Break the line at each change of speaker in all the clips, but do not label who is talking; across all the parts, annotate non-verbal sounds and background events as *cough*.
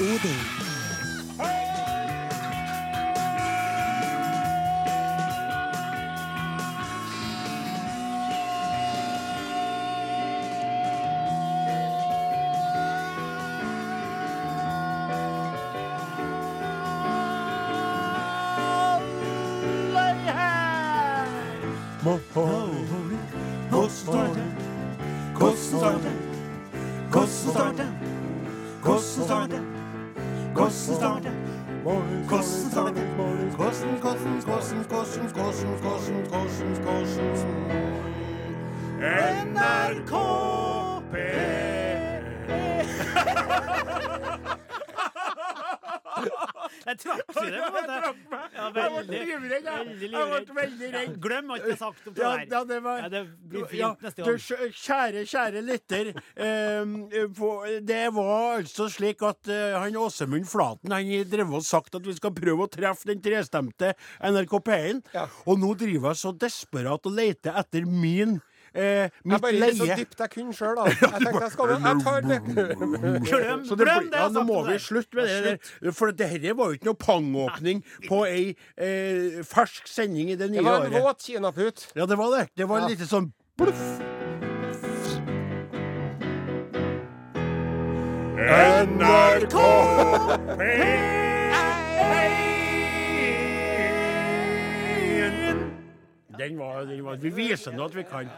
Odin.
Ja, Glem alt jeg har sagt om det
Ja,
der.
ja, det var
Ja, det blir fint
Ja,
neste gang.
Du, Kjære, kjære lytter. eh, det var altså slik at eh, han Åsemund Flaten Han drev og sagt at vi skal prøve å treffe den trestemte NRK P1.
Ja.
Og nå driver jeg så desperat og leter etter min eh,
Jeg
bare
bare gikk så dypt jeg kunne sjøl, da. *laughs* Jeg tenkte jeg skal Jeg tar *laughs* det.
Glem,
Så det,
glem det
ja, nå må vi
det.
slutte med det. For dette var jo ikke noe pangåpning på ei eh, fersk sending i det nye
Det var en
året.
våt kinaput.
Ja, det var det. Det var
Ja.
lite sånn bluff. NRK *laughs* Den var, den var Vi viser nå at vi kan.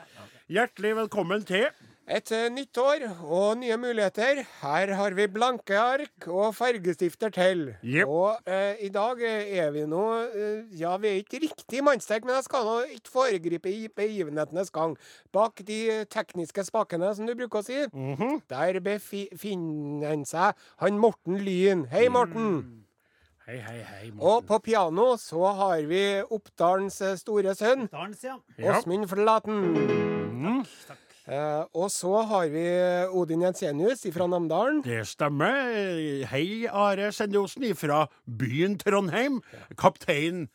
Hjertelig velkommen til
Et eh, nytt år og nye muligheter. Her har vi blanke ark og fargestifter til.
Yep.
Og eh, i dag er vi nå eh, Ja, vi er ikke riktig mannsterk, men jeg skal nå ikke foregripe i begivenhetenes gang. Bak de eh, tekniske spakene, som du bruker å si,
Mhm.
der befinner han seg han Morten Lyn. Hei, Morten.
Hei, hei, hei. Morten.
Og på piano så har vi Oppdalens store sønn,
Oppdalens, ja.
Ja.
Åsmund Flaten.
Mhm.
Eh, og så har vi Odin Jensenius fra Namdalen.
Det stemmer. Hei, Are Sendosen fra byen Trondheim. Kaptein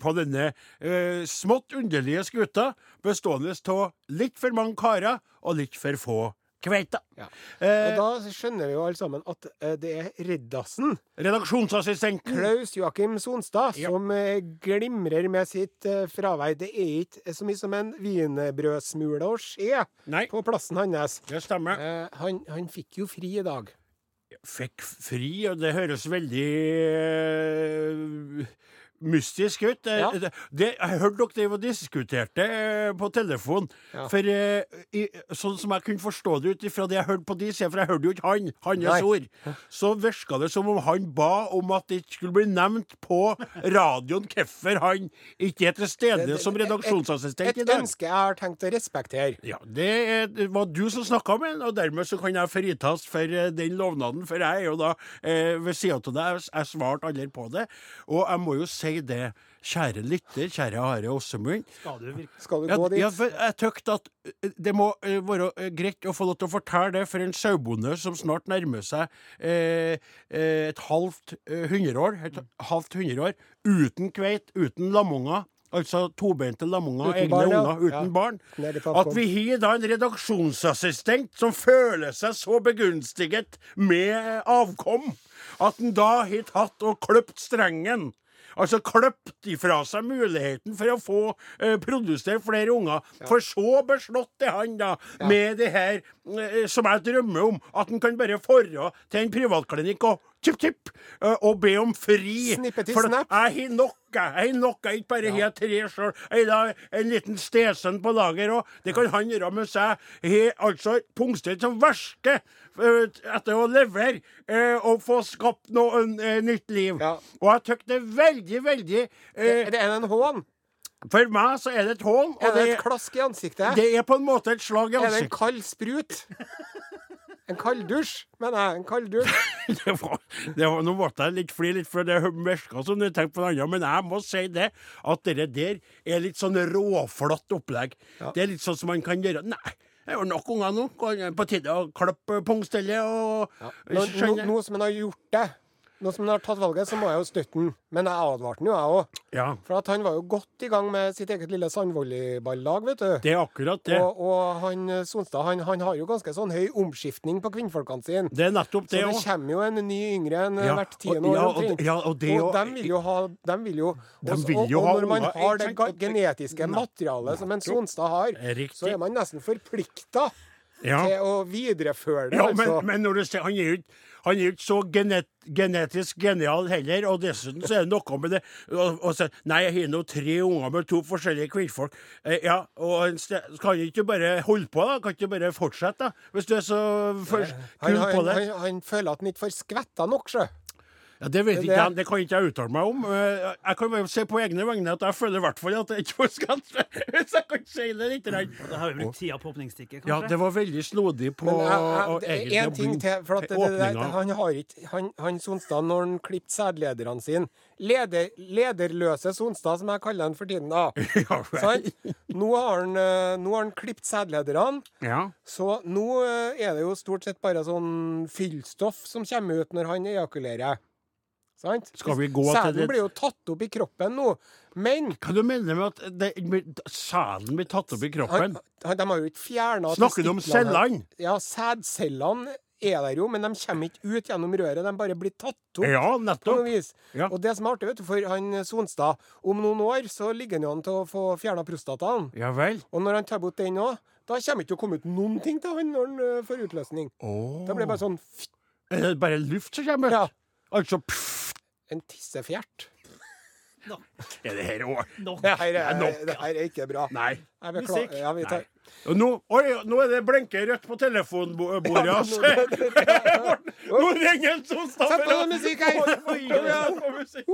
på denne eh, smått underlige skuta, bestående av litt for mange karer og litt for få kveiter.
Ja.
Eh,
Og da skjønner vi jo alle sammen at eh, det er Reddasen,
redaksjonsassistenten
Klaus Joakim Sonstad,
Ja.
som eh, glimrer med sitt fravær. Det er ikke så mye som en wienerbrødsmule å se på plassen hans.
det stemmer.
Han, han fikk jo fri i dag.
Fikk fri, og det høres veldig mystisk ut. Det,
Ja.
det, det, jeg hørte dere drev og diskuterte eh, på telefon.
Ja.
For eh, i, sånn som jeg kunne forstå det ut ifra det jeg hørte på de for jeg hørte jo ikke han, hans
Nei.
ord, så virka det som om han ba om at det ikke skulle bli nevnt på radioen hvorfor han ikke er til stede som redaksjonsassistent
Et
i dag.
ønske jeg har tenkt å respektere.
Ja, det, er, det var du som snakka med han, og dermed så kan jeg fritas for eh, den lovnaden. For jeg er jo da eh, ved sida av deg, jeg svarte aldri på det. Og jeg må jo si det, kjære lytter, kjære Are Åsemund.
Skal du
Skal du gå dit?
ja, for jeg tykte at eh, det må eh, være eh, greit å få lov til å fortelle det for en sauebonde som snart nærmer seg eh, et halvt hundreår, et halvt hundreår, uten kveit, uten lamunger. Altså tobeinte lamunger, egne
barn, ja.
unger, uten
Ja.
barn. At vi har da en redaksjonsassistent som føler seg så begunstiget med avkom, at han da har tatt og kløpt strengen. Altså kløpt ifra seg muligheten for å få eh, produsere flere unger. For så beslått er han da med det her eh, som jeg drømmer om, at han kan bare forre til en privatklinikk og tipp, tipp, eh, og be om fri.
Snippet i
For
snap.
jeg har nok, jeg. Jeg jeg ikke bare ja. tre sjøl. Jeg har en liten stesønn på lager, og det kan han gjøre mens jeg har altså pungstelt som verste eh, etter å levere eh, og få skapt noe eh, nytt liv.
Ja.
Og jeg syns det er veldig, veldig eh,
Er det en hån?
For meg så er det et hån,
Er det
det,
et klask i ansiktet?
det er på en måte et slag i
Er det en
ansiktet.
kald sprut? *laughs* En kalddusj, mener jeg. En kalddusj. *laughs*
det var, det var, nå måtte jeg litt fly litt, for det virka som du tenkte på noe annet. Men jeg må si det, at det der er litt sånn råflott opplegg. Det er litt sånn som man kan gjøre Nei, jeg har nok unger nå. På tide å klippe pungstellet og
Nå, nå,
Skjønner.
nå som en har gjort det, nå som han har tatt valget, så må jeg jo støtte han. Men jeg advarte han jo, jeg òg.
Ja,
For at han var jo godt i gang med sitt eget lille sandvolleyballag, vet du.
det er akkurat det.
Og, og han eh, Sonstad han, han har jo ganske sånn høy omskiftning på kvinnfolkene sine.
Det er nettopp
Så
det
det kommer jo en ny yngre enn
Ja,
hvert tiende år
ja, og- ja, og det
og
jo-
de vil jo ha de vil jo,
De
og,
vil jo
og
ha
når man har det genetiske materialet som en Sonstad har, så er man nesten forplikta
Ja.
til å videreføre det.
Ja,
altså.
men, men når du ser, han er jo ikke han er ikke så genet, genetisk genial heller, og dessuten så er det noe med det og, og så, Nei, jeg har nå tre unger med to forskjellige kvinnfolk. Eh, ja, og en ste- kan ikke bare holde på, da? Kan ikke bare fortsette, da? Hvis du er så
først,
kul på det?
han, han føler at han ikke får skvetta nok, sjø.
Ja, det vet
det-
ikke jeg, det kan ikke jeg uttale meg om. Eh, Jeg kan bare se på egne vegne at jeg føler i hvert fall at jeg ikke skatt. Hvis *laughs* jeg kan si det litt. grann.
Da har vi brukt tida på åpningsstikket, kanskje?
Ja, det var veldig snodig på egentlig
én ting til. For at det, det, det, han har ikke Han, han Sonstad, når han klippet sædlederne sine leder, Lederløse Sonstad, som jeg kaller han for tiden, da. *laughs*
Ja.
Sant? Nå har han, eh, nå har han klippet sædlederne.
Ja.
Så nå eh, er det jo stort sett bare sånn fyllstoff som kommer ut når han ejakulerer. Sant?
Skal vi gå til
Sæden
det-
blir jo tatt opp i kroppen nå. Men
Hva du mener med at det, sæden blir tatt opp i kroppen?
han, han, de har jo ikke fjerna
Snakker du om cellene?
Ja, sædcellene er der jo, men de kommer ikke ut gjennom røret. De bare blir tatt opp.
Ja, nettopp. Ja.
Og det som er artig, vet du, for han Sonstad Om noen år så ligger han jo an til å få fjerna prostataen.
Ja vel.
Og når han tar bort den òg, da kommer ikke til å komme ut noen ting til han når han øh, får utløsning.
Åh.
Da blir det bare sånn
Er det bare luft som kommer ut?
Ja.
Altså pff,
en tissefjert.
Er det her òg
Nok.
Det her er,
nok,
det her er ikke bra.
Nei.
Musikk?
Ja, vi tar.
Nei. nå, oi, nå er det blinker rødt på telefonbordet ja, Nå ringer en som
Sett på noe musikk her!
Oi, oi, oi, musikk.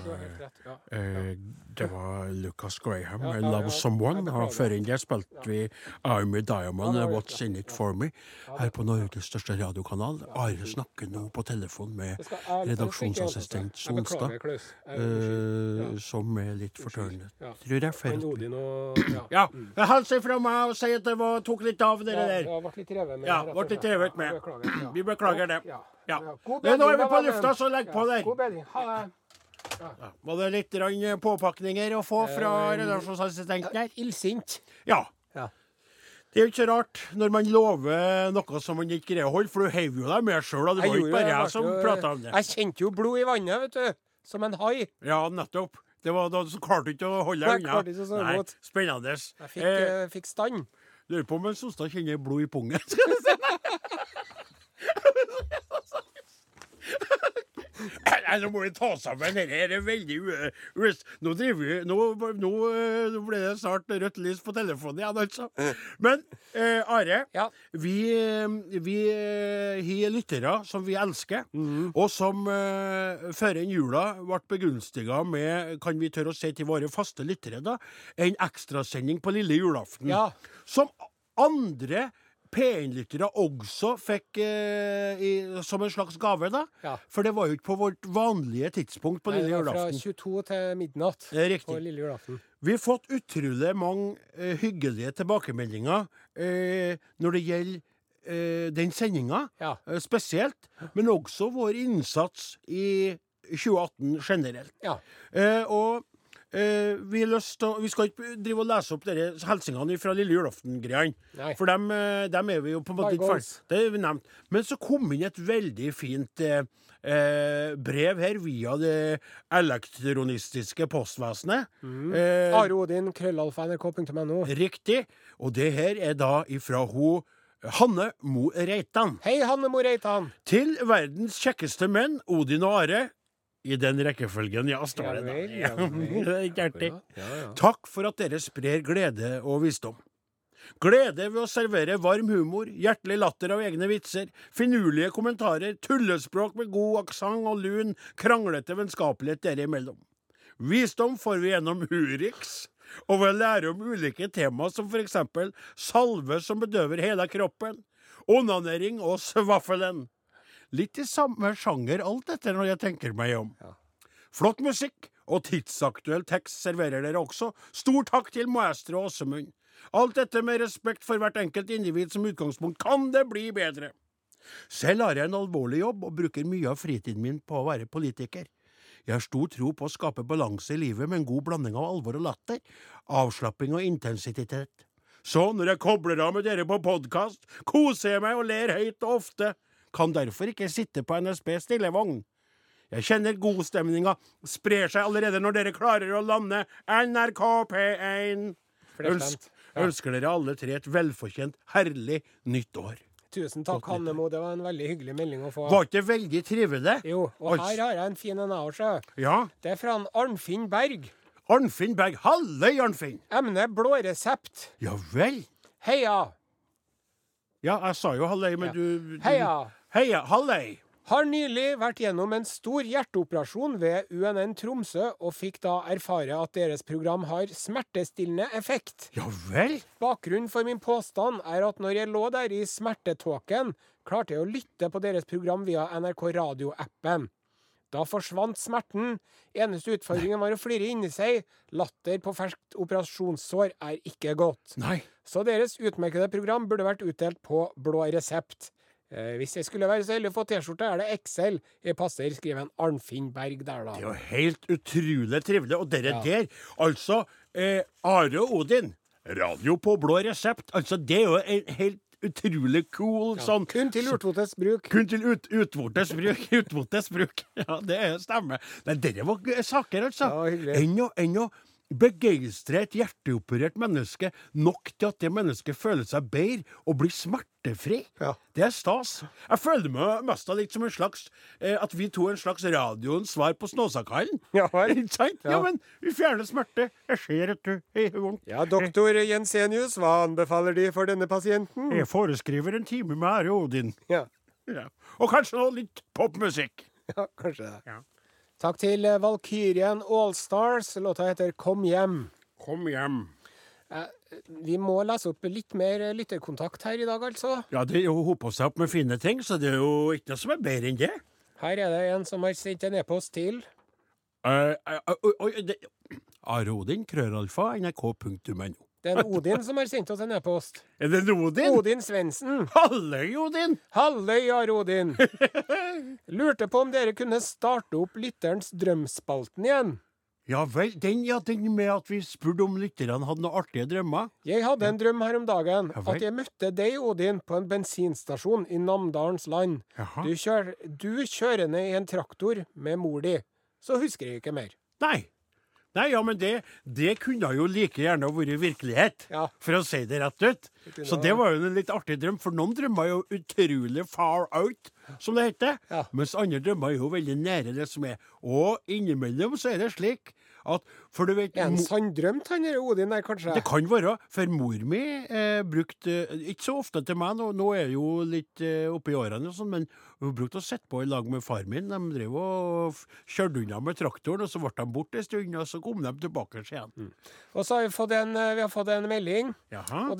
Du har helt rett. Ja.
Eh, det var Lucas Graham,
Ja,
I Love. Someone. Og før inn der spilte vi Army Diamond,
Ja,
What's In It For Me, her på Norges største radiokanal. Are snakker nå på telefon med redaksjonsassistent Sonstad, eh,
Ja.
som er litt fortørnet. Tror jeg feil. *clears throat*
Ja.
Ja, hils ifra meg og si at det var, tok litt av, dere der.
det ble litt revet med.
Ja, ble litt revet med.
Ja.
Vi beklager det.
Ja.
Ja. Nå er vi på lufta, så legg på der.
God bedring. Ha det.
Var det litt påpakninger å få fra redaksjonsassistenten her?
Illsint.
Ja.
Ja.
Det er jo ikke rart når man lover noe som man ikke greier å holde, for du heiv jo deg med sjøl, det var jo ikke bare jeg som prata om det.
Jeg kjente jo blod i vannet, vet du. Som en hai.
Ja, nettopp. Det var da så klarte du ikke å holde deg unna. Nei, spennende.
Jeg fikk,
Eh,
eh, fikk stand.
Lurer på om Sonstad kjenner blod i pungen. *laughs* *laughs* Nei, nå må vi ta sammen. Dette her er veldig u- Nå driver vi Nå, nå, eh, nå ble det snart rødt lys på telefonen igjen, altså. Men eh, Are,
Ja.
vi, eh, vi eh, har lyttere som vi elsker,
mm.
og som eh, før enn jula ble begunstiga med, kan vi tørre å si til våre faste lyttere, da, en ekstrasending på lille julaften.
Ja.
Som andre P1-lyttere også fikk eh, i, som en slags gave, da.
Ja.
For det var jo ikke på vårt vanlige tidspunkt på
Nei,
lille
julaften. fra 22 til midnatt
Det er
på
riktig.
lille julaften.
Vi har fått utrolig mange eh, hyggelige tilbakemeldinger eh, når det gjelder eh, den sendinga,
Ja.
eh, spesielt. Men også vår innsats i 2018 generelt.
Ja.
Eh, og eh, vi, til, vi skal ikke drive og lese opp dere hilsingene fra lille julaften-greiene. For dem, eh, dem er vi jo på en måte ikke ferdig. Nevnt. Men så kom inn et veldig fint eh, eh, brev her via det elektronistiske postvesenet.
Mm.
Eh,
Are Odin, krøllalfa.nrk.no.
Riktig. Og det her er da ifra ho Hanne Mo Reitan.
Hei, Hanne Mo Reitan.
Til verdens kjekkeste menn, Odin og Are. I den rekkefølgen, ja, står det da. *laughs*
ja.
Det er ikke artig. Takk for at dere sprer glede og visdom. Glede ved å servere varm humor, hjertelig latter av egne vitser, finurlige kommentarer, tullespråk med god aksent og lun, kranglete vennskapelighet dere imellom. Visdom får vi gjennom Urix, og ved å lære om ulike tema som for eksempel salve som bedøver hele kroppen, onanering og svaffelen. Litt i samme sjanger alt dette når jeg tenker meg om. Flott musikk og tidsaktuell tekst serverer dere også. Stor takk til maestro Åsemund. Alt dette med respekt for hvert enkelt individ som utgangspunkt. Kan det bli bedre? Selv har jeg en alvorlig jobb og bruker mye av fritiden min på å være politiker. Jeg har stor tro på å skape balanse i livet med en god blanding av alvor og latter, avslapping og intensitet. Så når jeg kobler av med dere på podkast, koser jeg meg og ler høyt og ofte. Kan derfor ikke sitte på NSB stillevogn. Jeg kjenner godstemninga sprer seg allerede når dere klarer å lande NRK P1. Ønsk, ønsker dere alle tre et velfortjent, herlig nytt år.
Tusen takk. Hannemo. Det var en veldig hyggelig melding å få.
Var ikke det veldig trivelig?
Jo, og her har jeg en fin en, jeg også.
Ja.
Det er fra Arnfinn Berg.
Arnfinn Berg. Halløy, Arnfinn!
Emne blåresept.
Ja vel?
Heia!
Ja, jeg sa jo halløy, men
Ja.
du, du
Heia!
Heia, halløy!
Har nylig vært gjennom en stor hjerteoperasjon ved UNN Tromsø, og fikk da erfare at deres program har smertestillende effekt.
Ja vel?
Bakgrunnen for min påstand er at når jeg lå der i smertetåken, klarte jeg å lytte på deres program via NRK Radio-appen. Da forsvant smerten. Eneste utfordringen var å flire inni seg. Latter på ferskt operasjonssår er ikke godt.
Nei.
Så deres utmerkede program burde vært utdelt på blå resept. Eh, hvis jeg skulle være så heldig å få T-skjorte, er det XL jeg passer, skriver en Arnfinn Berg der, da.
Det er jo helt utrolig trivelig. Og dere
Ja.
der, altså eh, Are Odin. Radio på blå resept. Altså, det er jo en helt utrolig cool sånn
Kun til utvortes bruk.
Kun til ut, utvortes bruk. *laughs* Utvortes bruk. Ja, det er stemmer. Men dere var saker, altså.
Ja, hyggelig.
ennå å, enn å begeistre et hjerteoperert menneske nok til at det mennesket føler seg bedre og blir smertefri.
Ja.
Det er stas. Jeg føler meg mest av litt som en slags eh, At vi to er en slags radioens svar på Snåsakallen. *laughs*
Ja.
Ikke sant? Ja.
Ja.
men vi fjerner smerte. Jeg ser at du er vondt.
Ja, doktor Jensenius, hva anbefaler De for denne pasienten?
Jeg foreskriver en time med Are Odin.
Ja,
Ja. Og kanskje noe litt popmusikk.
ja kanskje det.
Ja.
Takk til eh, Valkyrien Allstars. Låta heter Kom hjem.
Kom hjem.
Vi må lese opp litt mer eh, lytterkontakt her i dag, altså.
Ja, det hoper seg opp med fine ting, så det er jo ikke noe som er bedre enn det.
Her er det en som har sendt en e-post til
Uh, oi, oi, det Arodin, krøralfa, nrk.no.
Det er en Odin som har sendt oss en e-post.
Er det en Odin?
Odin Svendsen.
Halløy, Odin!
Halløy, Are Odin. *laughs* Lurte på om dere kunne starte opp lytterens drømspalten igjen.
Ja vel, den, ja, den med at vi spurte om lytterne hadde noen artige drømmer.
Jeg hadde en drøm her om dagen.
Ja.
At jeg møtte deg, Odin, på en bensinstasjon i Namdalens land.
Jaha.
Du, kjør, du kjørende i en traktor med mor di. Så husker jeg ikke mer.
Nei. Nei, ja, men det, det kunne jo like gjerne vært virkelighet,
Ja.
for å si det rett ut. Så det var jo en litt artig drøm, for noen drømmer er jo utrolig far out, som det heter.
Ja.
Mens andre drømmer er jo veldig nære det som er. Og innimellom så er det slik at For du vet mo-
sanndrømt, han der Odin der, kanskje?
Det kan være, for mor mi eh, brukte Ikke så ofte til meg, nå, nå er jeg jo litt eh, i årene, og sånn, men hun brukte å sitte på i lag med far min. De drev og kjørte unna med traktoren, og så ble de borte en stund, og så kom de tilbake igjen.
Og så har vi fått en, eh, vi har fått en melding.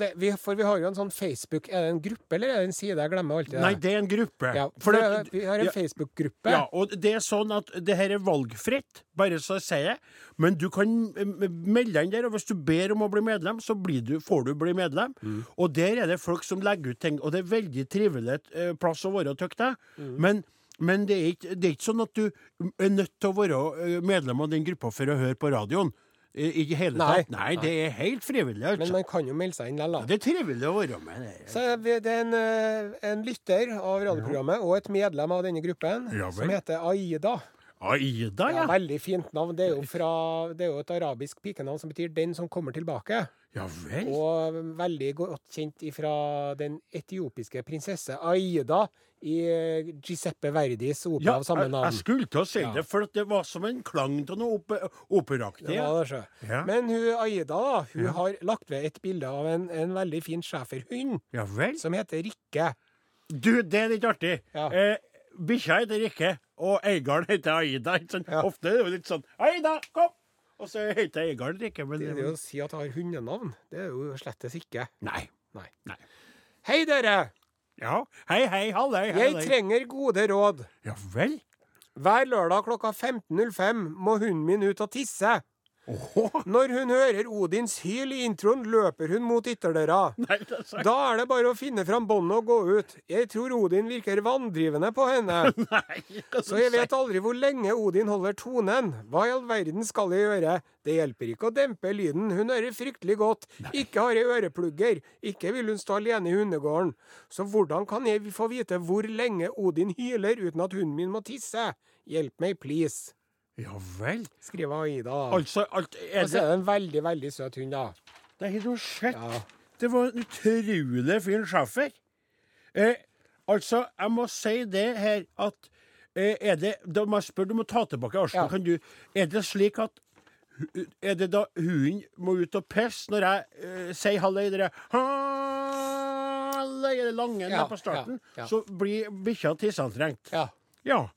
Det, vi, for vi har jo en sånn Facebook Er det en gruppe, eller er det en side? Jeg glemmer alltid det.
Nei, det er en gruppe.
ja,
For det-
det, vi har en
ja,
Facebook-gruppe.
Ja, og det er sånn at det her er valgfritt, bare så jeg sier det. Men du kan melde deg inn der, og hvis du ber om å bli medlem, så blir du, får du bli medlem.
Mm.
Og der er det folk som legger ut ting, og det er veldig trivelig eh, plass å være, tykker jeg.
Mm.
Men, men det, er ikke, det er ikke sånn at du er nødt til å være eh, medlem av den gruppa for å høre på radioen. I i det hele
Nei.
tatt. Nei, det er helt frivillig,
Men
altså.
man kan jo melde seg inn likevel.
Det er trivelig å være med. Det.
Så det er en, eh, en lytter av radioprogrammet og et medlem av denne gruppen
Ja
som heter Aida.
Aida,
Ja,
ja.
veldig fint navn. Det er jo, fra, det er jo et arabisk pikenavn som betyr 'den som kommer tilbake'.
Ja vel.
Og veldig godt kjent fra den etiopiske prinsesse Aida i eh, Giuseppe Verdis opera
Ja,
av samme navn.
jeg skulle til å si
Ja.
det, for det var som en klang av noe op operaktig.
Det det.
Ja.
Men hun Aida da, hun
Ja.
har lagt ved et bilde av en, en veldig fin schæferhund
Ja vel.
som heter Rikke.
Du, det er litt artig.
Ja.
Eh, Bikkja heter Rikke, og eieren heter Aida.
Ja.
Ofte er det jo litt sånn Aida, kom! Og så heter eieren Rikke, men
Det, det å si at jeg har hundenavn, det er jo slettes ikke.
Nei.
Nei.
Nei.
Hei, dere!
Ja. Hei, hei, halløy.
Jeg trenger gode råd.
Ja vel?
Hver lørdag klokka 15.05 må hunden min ut og tisse.
Åhå.
Når hun hører Odins hyl i introen, løper hun mot ytterdøra. *laughs*
Nei, er.
Da er det bare å finne fram båndet og gå ut. Jeg tror Odin virker vanndrivende på henne. *laughs*
Nei,
Så jeg vet aldri hvor lenge Odin holder tonen. Hva i all verden skal jeg gjøre? Det hjelper ikke å dempe lyden, hun hører fryktelig godt. Ikke har jeg øreplugger, ikke vil hun stå alene i hundegården. Så hvordan kan jeg få vite hvor lenge Odin hyler uten at hunden min må tisse? Hjelp meg, please,
Ja vel.
skriver Aida.
Altså, alt er
Og så er det en veldig, veldig søt hund, da.
Det har du sett.
Ja.
Det var en utrolig fin schæfer. Eh, altså, jeg må si det her at eh, Er det Da må jeg spørre, du må ta tilbake Arsen.
Ja.
Kan du Er det slik at Er det da hunden må ut og pisse når jeg eh, sier halløy? dere halløy er det langen
Ja,
der på starten.
ja.
Så blir bikkja tissetrengt.
ja.
Ja.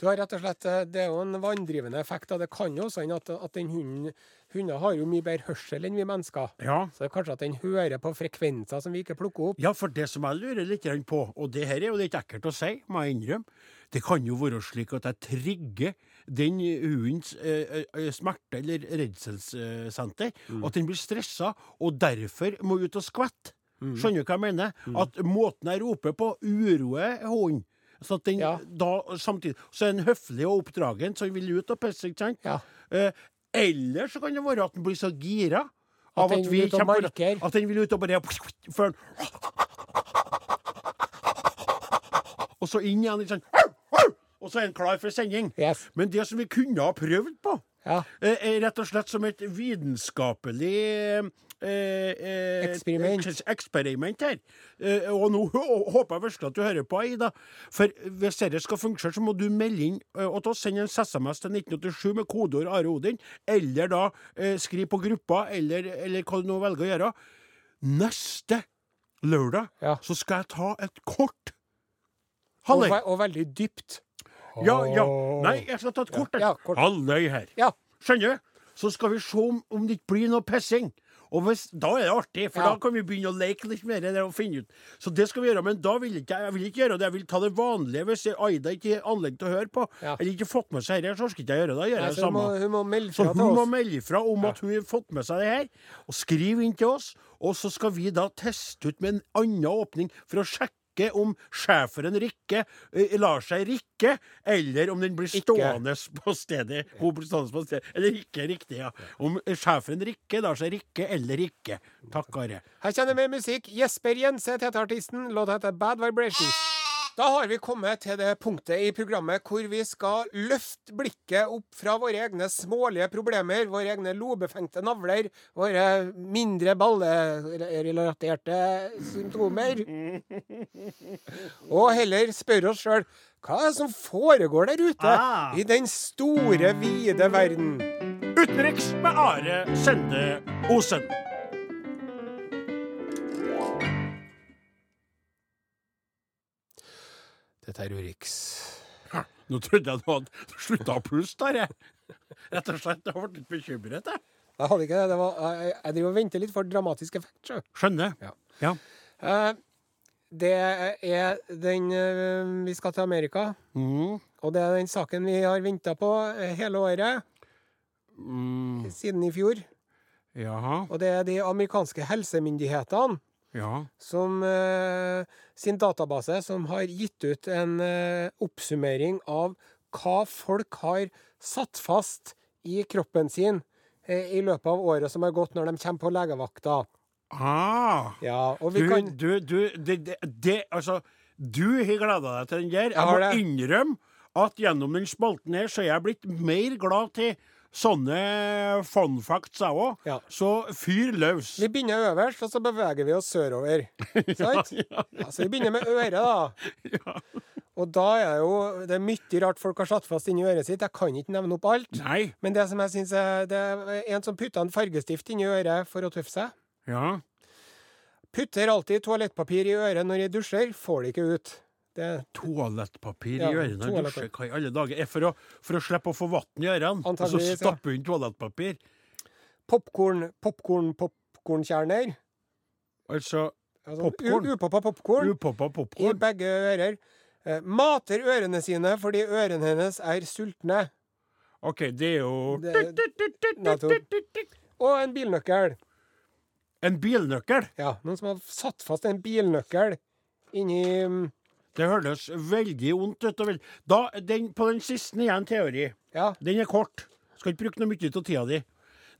Du har rett og slett, eh, Det er jo en vanndrivende effekt. og Det kan jo også hende at, at den hunden Hunder har jo mye bedre hørsel enn vi mennesker.
ja.
Så det er kanskje at den hører på frekvenser som vi ikke plukker opp.
Ja, for det som jeg lurer litt på, og det her er jo litt ekkelt å si, må jeg innrømme, det kan jo være slik at jeg trigger den hundens eh, eh, smerte- eller redselssenter, at den blir stressa og derfor må ut og skvette. Skjønner du hva jeg mener? At måten jeg roper på, uroer hunden. Så at den
Ja.
da samtidig Så er den høflig og oppdragen, så den vil ut og pisse, ikke sant?
Ja.
Eh, eller så kan det være at den blir så gira.
At vil ut og
kommer-. At den vil ut og bare før han Og så inn igjen, ikke sant? Og så er den klar for sending.
Yes.
Men det som vi kunne ha prøvd på,
Ja.
eh, er rett og slett som et vitenskapelig eh, eh,
Eksperiment.
eksperiment her. Eh, og nå håper jeg virkelig at du hører på, Ida. For hvis dette skal fungere, så må du melde inn eh, og ta sende en SMS til 1987 med kodeord Are Odin, eller da eh, skriv på gruppa, eller, eller hva du nå velger å gjøre. Neste lørdag
Ja.
så skal jeg ta et kort
Og, ve og veldig dypt.
Ja, ja. Nei, jeg skal ta et kort. Ja,
Ja, kort.
Halløy her.
Ja.
Skjønner du? Så skal vi se om, om det ikke blir noe pissing. Og hvis, Da er det artig, for
Ja.
da kan vi begynne å leke litt mer det og finne ut. Så det skal vi gjøre. Men da vil jeg jeg vil ikke gjøre det. Jeg vil ta det vanlige. Hvis Aida ikke har anlegg til å høre på,
Ja.
eller ikke fått med seg dette, så skal ikke jeg gjøre det. Da gjør
Nei,
jeg det
hun må, hun må
Så hun må melde fra om at hun har fått med seg det her, og skrive inn til oss. Og så skal vi da teste ut med en annen åpning for å sjekke om schæferen Rikke eh, lar seg rikke, eller om den blir
Ikke.
stående på stedet. Hun blir stående på stedet. Eller ikke riktig, ja. Om schæferen Rikke lar seg rikke eller ikke. Takk, Are.
Her kjenner vi musikk. Jesper Jenseth heter artisten. Låta heter Bad Vibrations. Da har vi kommet til det punktet i programmet hvor vi skal løfte blikket opp fra våre egne smålige problemer, våre egne lobefengte navler, våre mindre ballerelaterte symptomer, og heller spørre oss sjøl hva er det som foregår der ute
Ah.
i den store, vide verden?
Utenriks med Are Sende Osen.
Dette er Urix.
Nå trodde jeg du hadde slutta å puste, Are. Rett og slett. Jeg ble litt bekymret, jeg.
Jeg hadde ikke det. det var, jeg, jeg driver og venter litt for dramatisk effekt. sjø.
Skjønner.
Ja.
ja.
Uh, det er den uh, Vi skal til Amerika,
Mm.
og det er den saken vi har venta på eh, hele året
Mm.
siden i fjor.
Jaha.
Og det er de amerikanske helsemyndighetene
Ja.
som eh, sin database som har gitt ut en eh, oppsummering av hva folk har satt fast i kroppen sin eh, i løpet av året som har gått når de kommer på legevakta.
Ah.
Ja, og vi
Du,
kan
du, du det, det, det Altså, du har gleda deg til den der. Jeg
jeg
må innrømme at gjennom den spalten her, så er jeg blitt mer glad til sånne fun facts, jeg òg.
Ja.
Så fyr løs.
Vi begynner øverst, og så beveger vi oss sørover. *laughs* Sant?
ja,
Ja, så vi begynner med øret, da. *laughs*
ja.
Og da er jo det er mye rart folk har satt fast inni øret sitt. Jeg kan ikke nevne opp alt.
Nei.
Men det som jeg synes er Det er en som putta en fargestift inni øret for å tøffe seg.
Ja.
Putter alltid toalettpapir i øret når jeg dusjer. Får det ikke ut. Det
Toalettpapir
Ja,
i ørene når du dusjer. Hva i alle dager? Er for å, for å slippe å få vann i ørene, og så stappe inn toalettpapir?
Popkorn, popkorn, popkornkjerner.
Altså
popkorn?
Popcorn?
popkorn. Upoppa popkorn
upoppa
i begge ører. Eh, mater ørene sine fordi ørene hennes er sultne.
OK, det er jo
Det- Og en bilnøkkel.
En bilnøkkel.
Ja, noen som har satt fast en bilnøkkel inni mm,
Det høres veldig vondt ut. Da, den, på den siste igjen teori.
Ja,
Den er kort. Skal ikke bruke noe mye av tida di.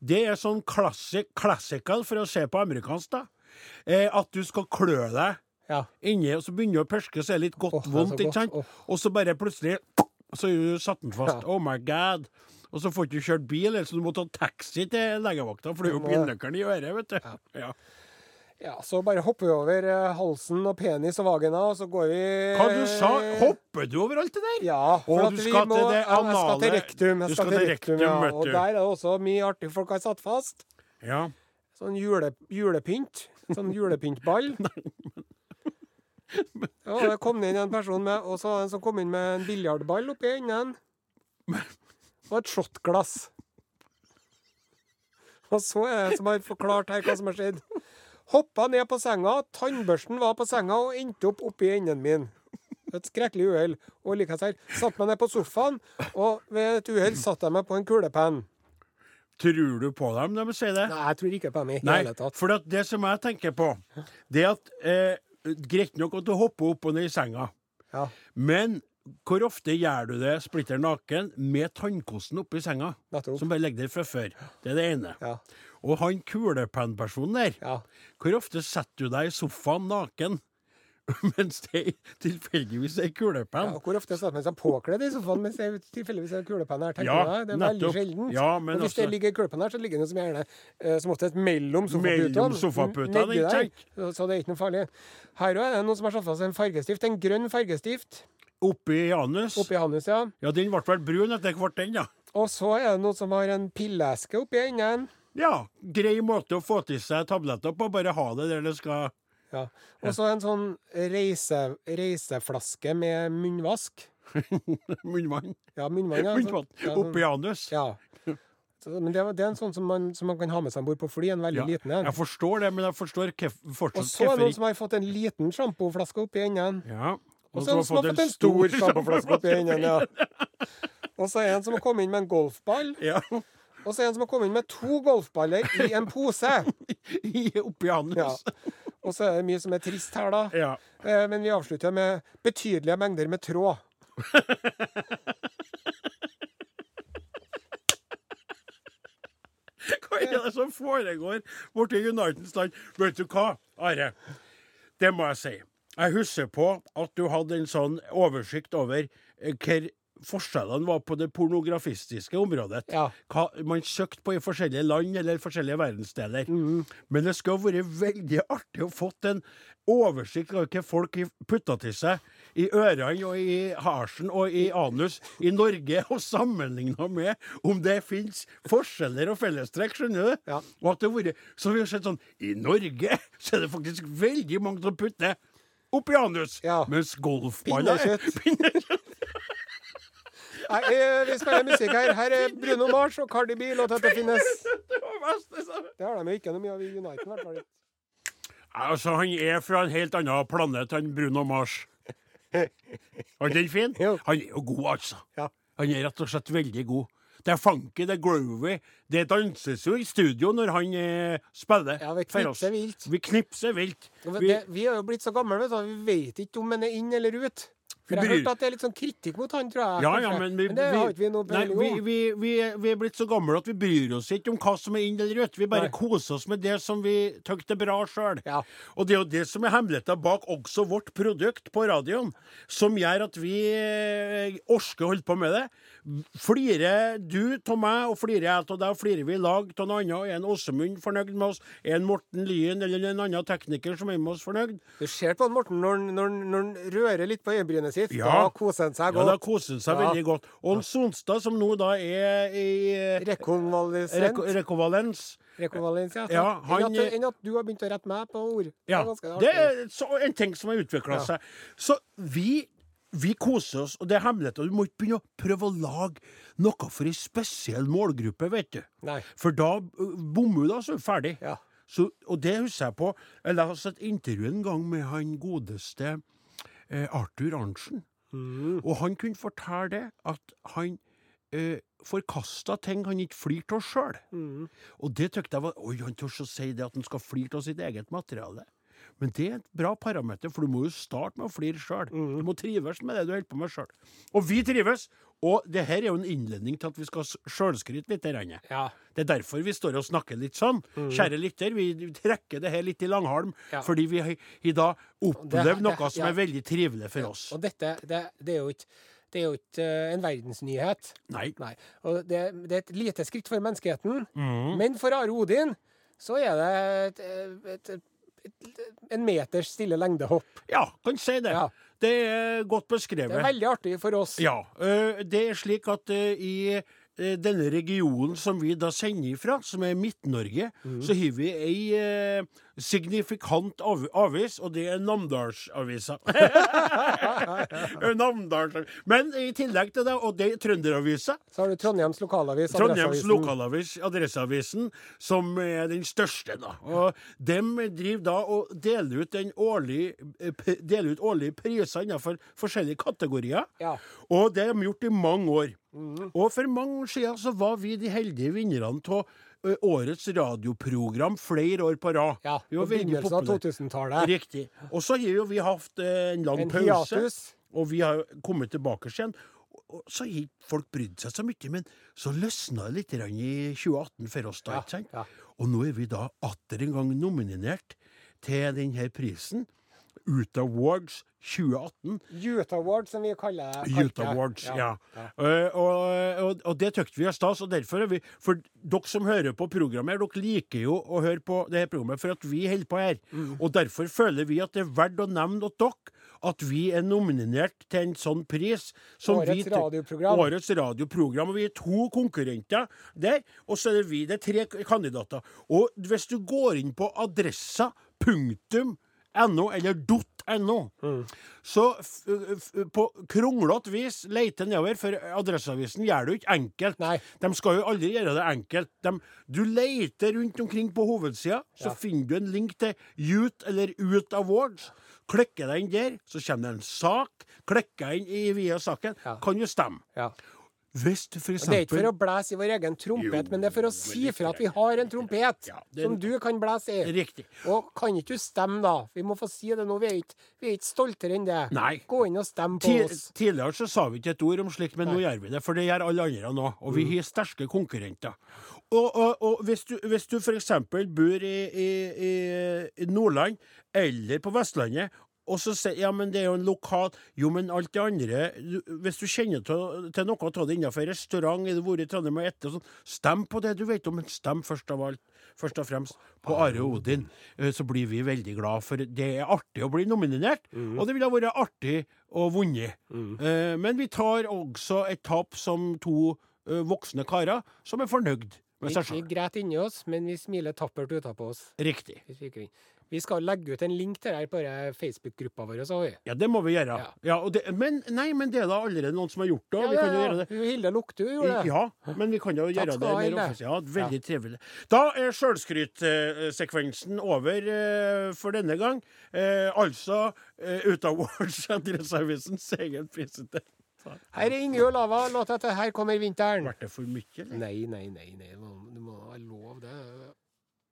Det er sånn classic, classical for å se på amerikansk, da. Eh, at du skal klø deg
ja.
inni, og så begynner du å perske, så er det litt godt
så
vondt, ikke sant?
Oh.
Og så bare plutselig så er du satt den fast.
Ja.
Oh my god. Og så får du ikke kjørt bil, eller så du må ta taxi til legevakta, for det er jo
Du
bilnøkkelen i øret, vet du. Ja.
ja, så bare hopper vi over eh, halsen og penis og vagina, og så går vi
Hva du sa Hopper du over alt det der?
Ja, for at
du
vi
skal
må,
til det
anale Jeg skal til rektum. Jeg
skal
skal til rektum,
rektum,
ja. Og der er det også mye artig folk har satt fast.
Ja.
Sånn jule, julepynt. Sånn julepyntball. *laughs* Ja, det kom inn en person med Og så var det en som kom inn med en biljardball oppi enden. Og et shotglass. Og så er det en som har forklart her hva som har skjedd. Hoppa ned på senga, tannbørsten var på senga og endte opp oppi enden min. Et skrekkelig uhell. Og likeens her. Satt meg ned på sofaen, og ved et uhell satte jeg meg på en kulepenn.
Tror du på dem når de sier det?
Nei, jeg tror ikke på dem i
Nei,
hele tatt.
for det som jeg tenker på, det er at eh, Greit nok at du hopper opp og ned i senga,
Ja.
men hvor ofte gjør du det splitter naken med tannkosten oppi senga?
Nettopp.
Som bare ligger der fra før. Det er det ene.
Ja.
Og han kulepennpersonen der,
ja.
hvor ofte setter du deg i sofaen naken *laughs* mens det tilfeldigvis er kulepenn?
Ja, hvor ofte setter man seg påkledd i sofaen mens det tilfeldigvis er kulepenn her?
Ja,
jeg. Det er veldig sjeldent.
Ja, men
og hvis
også...
det ligger kulepenn her, så ligger den som gjerne eh, som oftest mellom sofaputene.
Mellom?
Så, det er ikke noe farlig. Her òg er det noen som har satt fast en fargestift. En grønn fargestift
Oppi anus?
oppi anus, ja.
Ja, den ble vel brun etter hvert, den, ja.
Og så er det noen som har en pilleske oppi enden.
Ja, grei måte å få til seg tabletter på. Bare ha det der det skal
Ja. Og så en sånn reise, reiseflaske med munnvask. *laughs*
Munnvann.
Ja, munnvann. Ja,
Munnvann.
ja, sånn-
Oppi anus.
Ja. Så, men det, det er en sånn som man, som man kan ha med seg om bord på fly. En veldig
Ja,
liten en.
Jeg forstår det, men jeg forstår fortsatt
Og så er det noen som har fått en liten sjampoflaske oppi enden.
Ja.
Og så er det noen som har fått en stor sjampoflaske oppi enden. Ja. Og så er det en som har kommet inn med en golfball.
Ja.
Og så er det en som har kommet inn med to golfballer i en pose. *laughs*
I- Oppi anus.
Ja. Og så er det mye som er trist her, da.
Ja.
Eh, Men vi avslutter med betydelige mengder med tråd. *laughs*
Hva er det som foregår borti Uniteds land? Vet du hva, Are? Det må jeg si. Jeg husker på at du hadde en sånn oversikt over eh, hva forskjellene var på det pornografistiske området.
Ja.
Hva man søkte på i forskjellige land eller forskjellige verdensdeler.
Mm.
Men det skulle vært veldig artig å fått en oversikt over hva folk putta til seg i ørene og i harsen og i anus i Norge, og sammenligna med om det fins forskjeller og fellestrekk, skjønner du?
Ja.
Og at det vært Så vi har sett sånn I Norge *laughs* så er det faktisk veldig mange som putter oppi anus,
Ja.
mens golfballer
Pinnekjøtt. *laughs* Nei, eh, vi spiller musikk her. Her er Bruno Mars og Cardi B. Låta etter finnes.
Det
har de jo ikke noe mye av i Uniten. i hvert fall.
Altså, han er fra en helt annen planet, enn Bruno Mars. Var den fin? Han er jo god, altså. Han er rett og slett veldig god. Det er funky, det er groovy. Det danses jo i studio når han eh, spiller.
Ja, vi knipser vilt.
Vi knipser vilt. Vi,
det, vi er jo blitt så gamle, vet du. Vi vet ikke om han er inn eller ut. For jeg har hørt at det er litt sånn kritikk mot han, tror jeg.
ja, ja, men vi,
det har ikke vi noe peiling
vi,
om.
vi, vi, vi er blitt så gamle at vi bryr oss ikke om hva som er inn eller ut. Vi bare
Nei.
koser oss med det som vi syns er bra sjøl.
Ja.
Og det er jo det som er hemmeligheten bak også vårt produkt på radioen, som gjør at vi orsker orker å holde på med det. Flirer du av meg, og flirer jeg av deg, og flirer vi i lag av noe annet, er en Åsemund fornøyd med oss, er en Morten Lyen eller en annen tekniker som er med oss fornøyd,
Du ser på Morten når, han- når, når han rører litt på øyebrynet sitt.
Ja.
Da koser han seg godt.
ja, da koser han seg
Ja.
veldig godt. Og Sonstad, som nå da er i eh,
Rekonvalesent.
reko rekovalens
Rekonvalens, ja.
Ja, han-
enn, at, enn at du har begynt å rette meg på ord.
Ja,
er
det er så, en ting som har utvikla
Ja.
seg. Så vi, vi koser oss, og det er hemmeligheter. Du må ikke begynne å prøve å lage noe for en spesiell målgruppe, vet du.
Nei.
For da bommer du, da, så er du ferdig.
Ja.
Så, og det husker jeg på. Jeg leste et intervju en gang med han godeste eh, Arthur Arntzen.
Mm.
Og han kunne fortelle det, at han eh, forkasta ting han ikke flirte av sjøl.
Mm.
Og det tykte jeg var Oi, han tør å si det at han skal flire av sitt eget materiale. Men det er et bra parameter, for du må jo starte med å flire sjøl.
Mm.
Du må trives med det du holder på med sjøl. Og vi trives! Og det her er jo en innledning til at vi skal sjølskryte litt.
Ja.
Det er derfor vi står og snakker litt sånn. Kjære lytter, vi trekker det her litt i langhalm,
Mm. Ja.
fordi vi har i dag opplevd noe
det-
som
ja.
er veldig trivelig for oss.
Og dette, det, det er jo ikke det er jo ikke eh, en verdensnyhet.
Nei.
Nei. Og det, det er et lite skritt for menneskeheten.
Mm.
Men for Are Odin så er det et, et, et, et, en meters stille lengdehopp.
Ja, kan si det.
Ja.
Det er godt beskrevet.
Det er veldig artig for oss.
Ja. øh, Det er slik at øh, i øh, denne regionen som vi da sender ifra, som er Midt-Norge,
Mm.
så har vi ei signifikant av avis, og det er Namdalsavisa. *laughs* Namdals Men i tillegg til det, og det er Trønderavisa,
Så har du Trondheims lokalavis,
Trondheims lokalavis, Adresseavisen, som er den største, da. Og dem driver da og deler ut, den årlige, eh, deler ut årlige priser innenfor forskjellige kategorier.
Ja.
Og det har de gjort i mange år. Og for mange år siden så var vi de heldige vinnerne av årets radioprogram flere år på rad.
ja.
Vi var
begynnelsen av 2000-tallet.
Riktig. Og så har jo vi hatt eh, en lang
En
pause.
hiatus.
Og vi har kommet tilbake igjen. Og så har ikke folk brydd seg så mye, men så løsna det litt i 2018 for oss, da.
Ja, ja.
Og nå er vi da atter en gang nominert til denne prisen. Ut Awards 2018.
Youth Awards, som vi kaller det.
Awards, ja.
ja.
Eh, og, og, og det syntes vi var stas, og derfor er vi For dere som hører på programmet, dere liker jo å høre på det her programmet for at vi holder på her.
Mm.
Og derfor føler vi at det er verdt å nevne at dere at vi er nominert til en sånn pris. Som
Årets
vi,
radioprogram.
Årets radioprogram. Og vi er to konkurrenter der, og så er det vi. Det er tre kandidater. Og hvis du går inn på adressa punktum .no, eller .no,
Mm.
så på kronglete vis leter nedover, for Adresseavisen gjør det jo ikke enkelt.
Nei.
De skal jo aldri gjøre det enkelt. De, du leter rundt omkring på hovedsida, så
Ja.
finner du en link til Youth eller Ut Awards. Klikker deg inn der, så kommer det en sak. Klikker jeg inn i via saken,
Ja.
kan jo stemme.
Ja.
Hvis du for
eksempel... Det er ikke for å blæse i vår egen trompet,
Jo,
men det er for å si fra at vi har en trompet
Ja, den...
som du kan blæse i.
Riktig.
Og kan ikke du stemme, da? Vi må få si det nå. Vi er ikke, vi er ikke stoltere enn det.
Nei.
Gå inn og stem på
Tid
oss.
Tidligere så sa vi ikke et ord om slikt, men nå gjør vi det. For det gjør alle andre nå. Og
Mm.
vi har sterke konkurrenter. Og, og, og hvis du, hvis du f.eks. bor i, i, i, i Nordland eller på Vestlandet og så sier ja, men det er jo en lokal Jo, men alt det andre du, Hvis du kjenner til, til noe av det innenfor restaurant, har du vært i Trondheim og spist sånn, stem på det du vet om, men stem først av alt først og fremst på Are Odin. Eh, Så blir vi veldig glad, for det er artig å bli nominert. Og det ville vært artig å vunne. Mm. Men vi tar også et tap som to eh, voksne karer som er fornøyd med seg sjøl.
vi
sjøl.
græter inni oss, men vi smiler tappert utapå oss.
Riktig.
Vi skal legge ut en link til det her på Facebook-gruppa vår. Så.
Ja, det må vi gjøre.
Ja.
Ja, det, men nei, men det er da allerede noen som har gjort det. Ja, vi kan jo gjøre det.
Hilde Luktu gjorde det.
Ja, men vi kan jo gjøre det mer offisielt. Ja, veldig trivelig. Da er sjølskrytsekvensen over eh, for denne gang. Eh, altså uh, Ut av Wars, Adresseavisens egen prisete.
Her er og Lava. Låta til 'Her kommer vinteren'.
Ble det for mye, eller?
Nei, nei, nei. nei. Du må- Du må ha lov, det.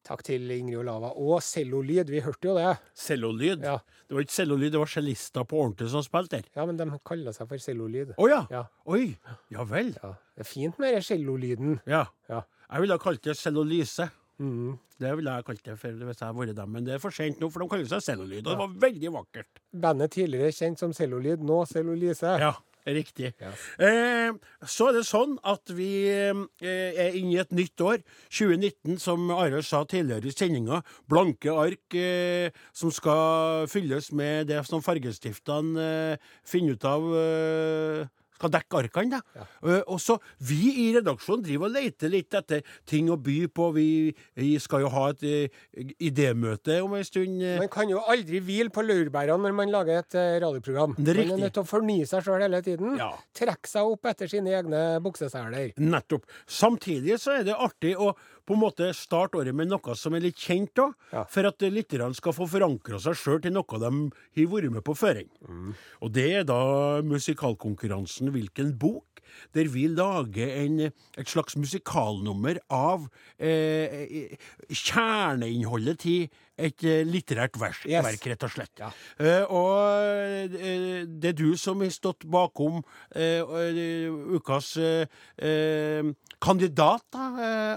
Takk til Ingrid Olava. Og cellolyd. Vi hørte jo det.
Cellolyd.
Ja.
Det var ikke cellolyd, det var cellister på ordentlig som spilte der.
ja, men de kaller seg for cellolyd.
Å ja.
Ja.
Oi. Ja vel.
ja. Det er fint med den cellolyden.
Ja.
Ja.
Jeg ville ha kalt det cellolyse.
Mm.
Det ville jeg kalt det for hvis jeg hadde vært dem, men det er for sent nå, for de kaller seg cellolyd, og det var veldig vakkert.
Bandet tidligere kjent som cellolyd, nå Cellolyse.
Ja, riktig.
Ja.
Eh, så er det sånn at vi eh, er inne i et nytt år, 2019, som Arild sa tidligere i sendinga. Blanke ark eh, som skal fylles med det som fargestiftene eh, finner ut av eh, skal dekke arkene. da. Ja. og så Vi i redaksjonen driver og leter litt etter ting å by på. Vi, vi skal jo ha et eh, idémøte om en stund. eh.
Man kan jo aldri hvile på laurbærene når man lager et eh, radioprogram.
Det er
Man er nødt til å fornye seg sjøl hele tiden.
Ja.
Trekke seg opp etter sine egne bukseseler.
Nettopp. Samtidig så er det artig å på en måte starte året med noe som er litt kjent, da,
Ja.
for at lytterne skal få forankra seg sjøl til noe de har vært med på før. Og det er da musikalkonkurransen Morten hvilken bok, der vi lager en, et slags musikalnummer av eh, kjerneinnholdet til et eh, litterært vers,
Yes.
verk, rett og slett.
Ja.
Eh, og eh, det er du som har stått bakom eh, ukas kandidat, da,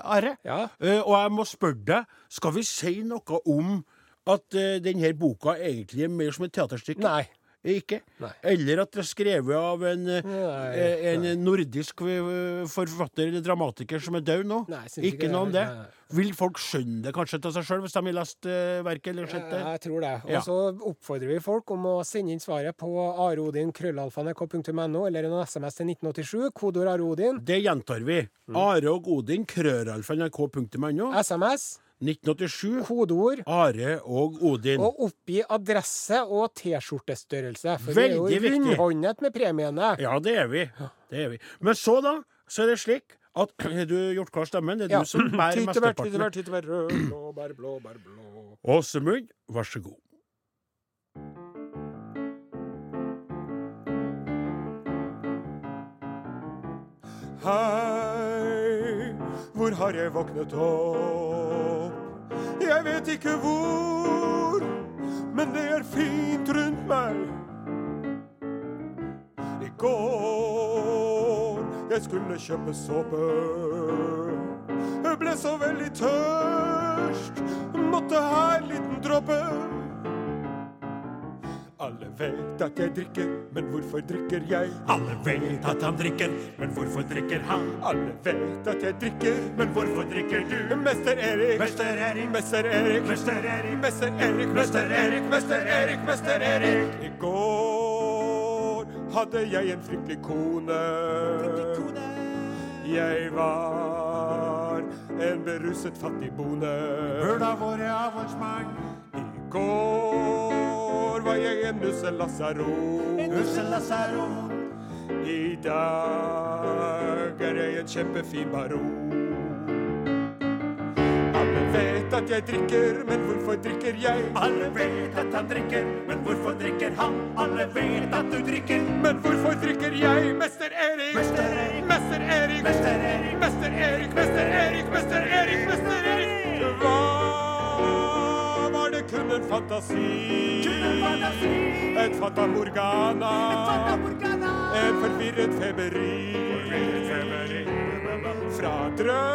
Are.
Ja.
Eh, og jeg må spørre deg, skal vi si noe om at denne boka egentlig er mer som et teaterstykke?
Nei.
Ikke?
Nei.
Eller at det er skrevet av en, eh,
Nei,
en nei. nordisk eh, forfatter eller dramatiker som er død nå?
Nei,
ikke
ikke
noe om
det.
Vil folk skjønne det kanskje til seg sjøl, hvis de har lest eh, verket eller sett det?
Jeg tror det. Og
Ja.
så oppfordrer vi folk om å sende inn svaret på areodin.krøllalfa.nrk.no eller en SMS til 1987, kodeord areodin.
Det gjentar vi.
Mm.
Are og krøralfa.nrk.no.
SMS,
1987.
kodeord
Are og Odin.
og oppgi adresse og T-skjortestørrelse. For vi er
Veldig
jo rundhåndet med premiene.
Ja, det er vi. Det er vi. Men så, da, så er det slik at *clears throat* Har du gjort klar stemmen? Det er
Ja.
du som *clears throat* bærer mesteparten.
tyttebær, tyttebær, rød, blåbær, blåbær, blå.
Åsemund, vær så god.
Hei, hvor har jeg våknet opp? Jeg vet ikke hvor, men det er fint rundt meg. I går jeg skulle kjøpe såpe. Jeg ble så veldig tørst, måtte ha en liten dråpe. Alle vet at jeg drikker, men hvorfor drikker jeg?
Alle vet at han drikker, men hvorfor drikker han?
Alle vet at jeg drikker,
Men hvorfor drikker du?
Mester Erik,
Mester Erik,
Mester Erik,
Mester Erik,
Mester Erik, Mester Erik, Mester Erik, Mester Erik. I går hadde jeg en fryktelig kone. Jeg var en beruset fattig bonde.
Burde vært avholdsmann.
I går var jeg en nusse lasaron. I dag er jeg en kjempefin baron. Alle vet at jeg drikker, men hvorfor drikker jeg?
Alle vet at han drikker, men hvorfor drikker han? Alle vet at du drikker.
Men hvorfor drikker jeg, mester Erik?
Mester Erik.
Mester Erik.
Mester Erik.
Mester Erik, mester Erik, mester Erik, mester Erik. En fantasi?
Kun en fantasi.
Et fata morgana.
Fata Morgana.
En forvirret feberi. Fra drømmen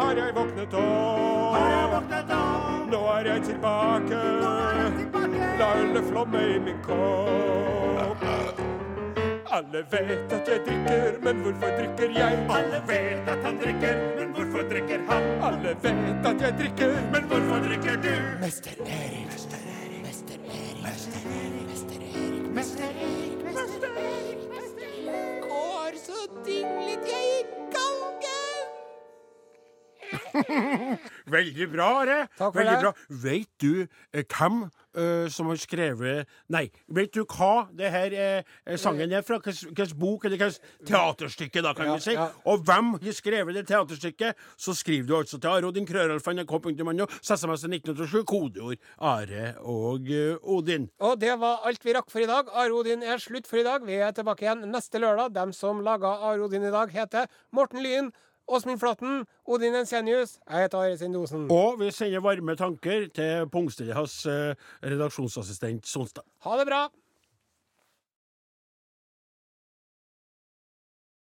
har jeg våknet
Har jeg
opp.
våknet opp?
Nå er jeg tilbake.
Nå er jeg tilbake.
La ølet flomme i min kopp. Alle vet at jeg drikker, men hvorfor drikker jeg?
Alle vet at han drikker, men hvorfor drikker han?
Alle vet at jeg drikker,
Men hvorfor drikker du?
Mester Erik. Mester Erik. Mester Erik. Mester Erik. Mester Erik.
Mester Erik, Mester Erik, Mester Erik.
Går så dinglet jeg i gangen. *laughs*
Veldig bra, Are.
Takk for
Veldig
det.
bra. Vet du eh, hvem eh, som har skrevet Nei, vet du hva det her eh, sangen er fra? Hvilken bok eller hvilket teaterstykke, da, kan
Ja,
vi si?
ja.
Og hvem har skrevet det teaterstykket? Så skriver du altså til arodinkrøralfa.nrk.no, SMS til 1987, kodeord Are og uh, Odin.
Og det var alt vi rakk for i dag. Arodin er slutt for i dag. Vi er tilbake igjen neste lørdag. Dem som laga Arodin i dag, heter Morten Lyn, Åsmund Flatten, Odin Ensenius. Jeg heter Are Sendosen.
Og vi sender varme tanker til Pungstillas eh, redaksjonsassistent Sonstad.
Ha det bra!